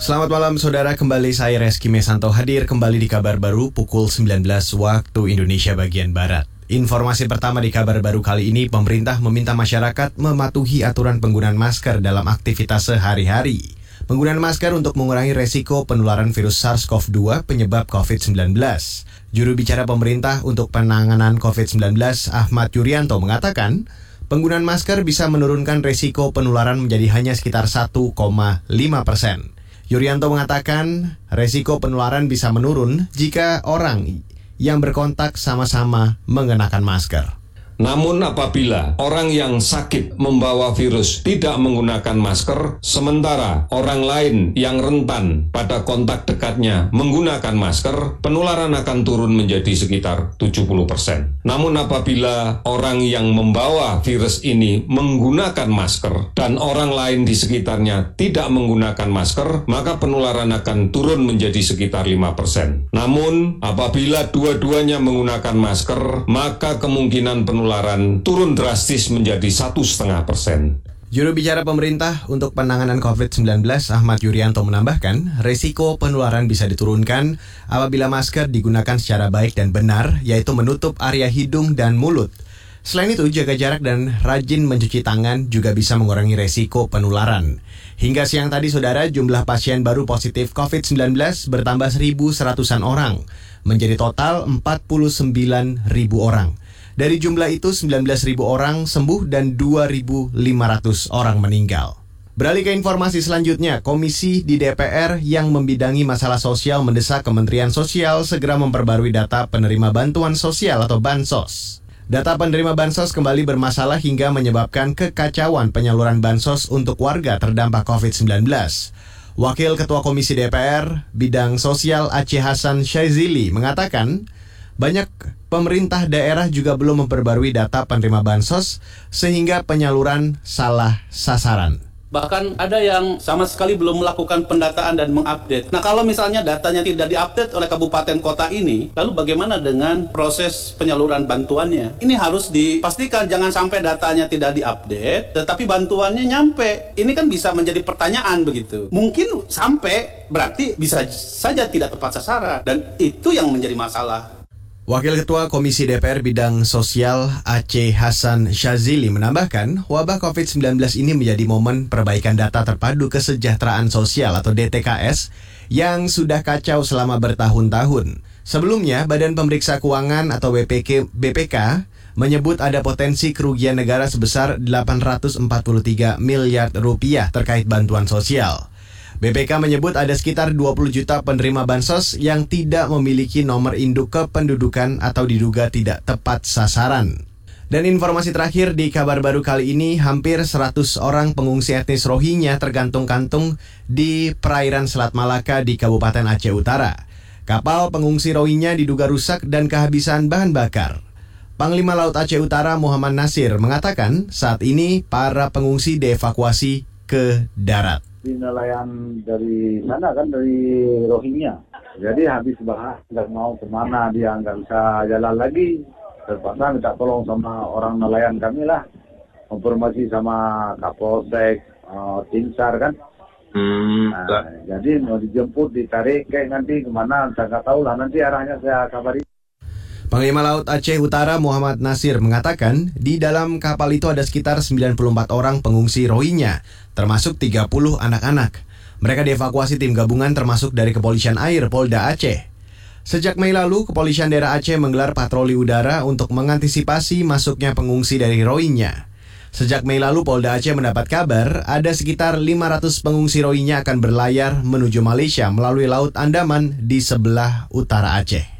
Selamat malam saudara, kembali saya Reski Mesanto hadir kembali di kabar baru pukul 19 waktu Indonesia bagian Barat. Informasi pertama di kabar baru kali ini, pemerintah meminta masyarakat mematuhi aturan penggunaan masker dalam aktivitas sehari-hari. Penggunaan masker untuk mengurangi resiko penularan virus SARS-CoV-2 penyebab COVID-19. Juru bicara pemerintah untuk penanganan COVID-19 Ahmad Yuryanto mengatakan, penggunaan masker bisa menurunkan resiko penularan menjadi hanya sekitar 1,5 persen. Yuryanto mengatakan resiko penularan bisa menurun jika orang yang berkontak sama-sama mengenakan masker. Namun apabila orang yang sakit membawa virus tidak menggunakan masker, sementara orang lain yang rentan pada kontak dekatnya menggunakan masker, penularan akan turun menjadi sekitar 70%. Namun apabila orang yang membawa virus ini menggunakan masker dan orang lain di sekitarnya tidak menggunakan masker, maka penularan akan turun menjadi sekitar 5%. Namun apabila dua-duanya menggunakan masker, maka kemungkinan penularan penularan turun drastis menjadi satu setengah persen. Juru bicara pemerintah untuk penanganan COVID-19 Ahmad Yuryanto menambahkan, resiko penularan bisa diturunkan apabila masker digunakan secara baik dan benar, yaitu menutup area hidung dan mulut. Selain itu, jaga jarak dan rajin mencuci tangan juga bisa mengurangi resiko penularan. Hingga siang tadi, saudara, jumlah pasien baru positif COVID-19 bertambah 1.100-an orang, menjadi total 49.000 orang. Dari jumlah itu 19.000 orang sembuh dan 2.500 orang meninggal. Beralih ke informasi selanjutnya, komisi di DPR yang membidangi masalah sosial mendesak Kementerian Sosial segera memperbarui data penerima bantuan sosial atau bansos. Data penerima bansos kembali bermasalah hingga menyebabkan kekacauan penyaluran bansos untuk warga terdampak COVID-19. Wakil Ketua Komisi DPR Bidang Sosial Aceh Hasan Syaizili mengatakan, banyak pemerintah daerah juga belum memperbarui data penerima bansos sehingga penyaluran salah sasaran. Bahkan ada yang sama sekali belum melakukan pendataan dan mengupdate. Nah kalau misalnya datanya tidak diupdate oleh kabupaten kota ini, lalu bagaimana dengan proses penyaluran bantuannya? Ini harus dipastikan jangan sampai datanya tidak diupdate, tetapi bantuannya nyampe. Ini kan bisa menjadi pertanyaan begitu. Mungkin sampai berarti bisa saja tidak tepat sasaran dan itu yang menjadi masalah Wakil Ketua Komisi DPR Bidang Sosial Aceh Hasan Syazili menambahkan, wabah COVID-19 ini menjadi momen perbaikan data terpadu kesejahteraan sosial atau DTKS yang sudah kacau selama bertahun-tahun. Sebelumnya, Badan Pemeriksa Keuangan atau BPK, BPK menyebut ada potensi kerugian negara sebesar 843 miliar rupiah terkait bantuan sosial. BPK menyebut ada sekitar 20 juta penerima bansos yang tidak memiliki nomor induk kependudukan atau diduga tidak tepat sasaran. Dan informasi terakhir di kabar baru kali ini, hampir 100 orang pengungsi etnis Rohingya tergantung-kantung di perairan Selat Malaka di Kabupaten Aceh Utara. Kapal pengungsi Rohingya diduga rusak dan kehabisan bahan bakar. Panglima Laut Aceh Utara Muhammad Nasir mengatakan saat ini para pengungsi dievakuasi ke darat di nelayan dari sana kan dari Rohingya. Jadi habis bahas nggak mau ke mana dia nggak bisa jalan lagi. Terpaksa minta tolong sama orang nelayan kami lah. Informasi sama Kapolsek, uh, Tinsar kan. Hmm, nah, jadi mau dijemput, ditarik kayak nanti ke mana, saya nggak tahu lah. Nanti arahnya saya kabari. Panglima Laut Aceh Utara Muhammad Nasir mengatakan di dalam kapal itu ada sekitar 94 orang pengungsi Rohingya, termasuk 30 anak-anak. Mereka dievakuasi tim gabungan termasuk dari Kepolisian Air Polda Aceh. Sejak Mei lalu, Kepolisian Daerah Aceh menggelar patroli udara untuk mengantisipasi masuknya pengungsi dari Rohingya. Sejak Mei lalu, Polda Aceh mendapat kabar ada sekitar 500 pengungsi Rohingya akan berlayar menuju Malaysia melalui Laut Andaman di sebelah utara Aceh.